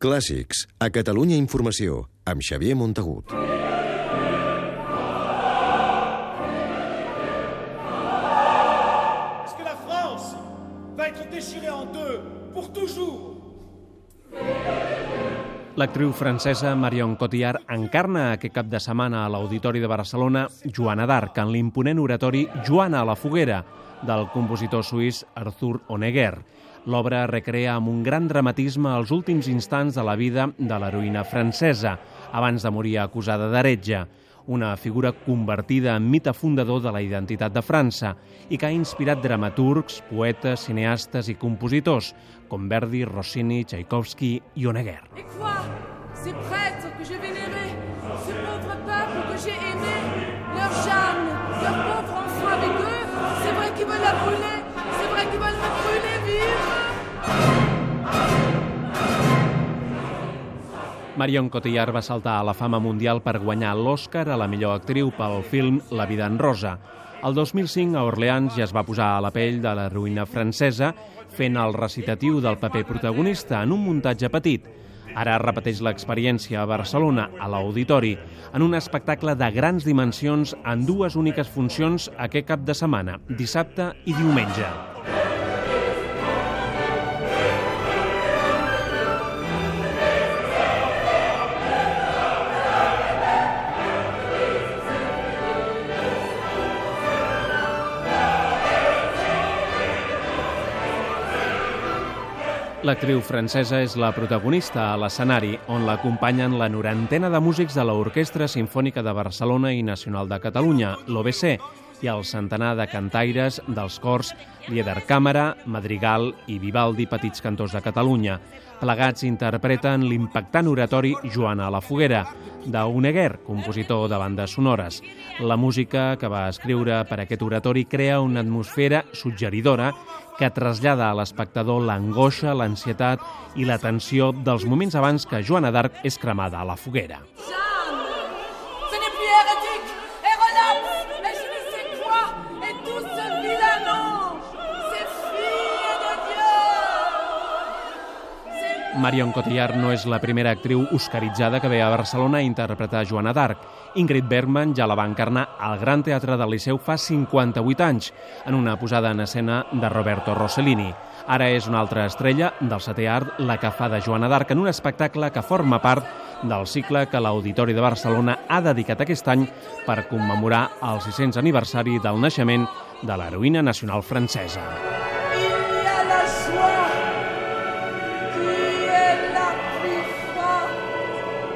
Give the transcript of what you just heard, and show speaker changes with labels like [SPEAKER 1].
[SPEAKER 1] Clàssics, a Catalunya Informació, amb Xavier Montagut.
[SPEAKER 2] Est-ce que la France va être déchirée en deux pour toujours
[SPEAKER 3] L'actriu francesa Marion Cotillard encarna aquest cap de setmana a l'Auditori de Barcelona Joana d'Arc en l'imponent oratori Joana a la foguera del compositor suís Arthur Honegger. L'obra recrea amb un gran dramatisme els últims instants de la vida de l'heroïna francesa, abans de morir acusada d'heretge, una figura convertida en mite fundador de la identitat de França i que ha inspirat dramaturgs, poetes, cineastes i compositors com Verdi, Rossini, Tchaïkovski i Honegger.
[SPEAKER 4] Et quoi que ce peuple que j'ai aimé, leur Jeanne, leur pauvre enfant avec eux, c'est vrai qu'ils veulent la brûler,
[SPEAKER 3] Marion Cotillard va saltar a la fama mundial per guanyar l'Oscar a la millor actriu pel film La vida en rosa. El 2005 a Orleans ja es va posar a la pell de la ruïna francesa fent el recitatiu del paper protagonista en un muntatge petit. Ara repeteix l'experiència a Barcelona, a l'Auditori, en un espectacle de grans dimensions en dues úniques funcions aquest cap de setmana, dissabte i diumenge. L'actriu francesa és la protagonista a l'escenari, on l'acompanyen la norantena de músics de l'Orquestra Simfònica de Barcelona i Nacional de Catalunya, l'OBC, i el centenar de cantaires dels cors Lieder Càmera, Madrigal i Vivaldi Petits Cantors de Catalunya. Plegats interpreten l'impactant oratori Joana a la Foguera, d'Uneguer, compositor de bandes sonores. La música que va escriure per aquest oratori crea una atmosfera suggeridora que trasllada a l'espectador l'angoixa, l'ansietat i la tensió dels moments abans que Joana d'Arc és cremada a la foguera.
[SPEAKER 4] Jeanne
[SPEAKER 3] Marion Cotillard no és la primera actriu oscaritzada que ve a Barcelona a interpretar Joana d'Arc. Ingrid Bergman ja la va encarnar al Gran Teatre del Liceu fa 58 anys, en una posada en escena de Roberto Rossellini. Ara és una altra estrella del setè art, la que fa de Joana d'Arc en un espectacle que forma part del cicle que l'Auditori de Barcelona ha dedicat aquest any per commemorar el 600 aniversari del naixement de l'heroïna nacional francesa.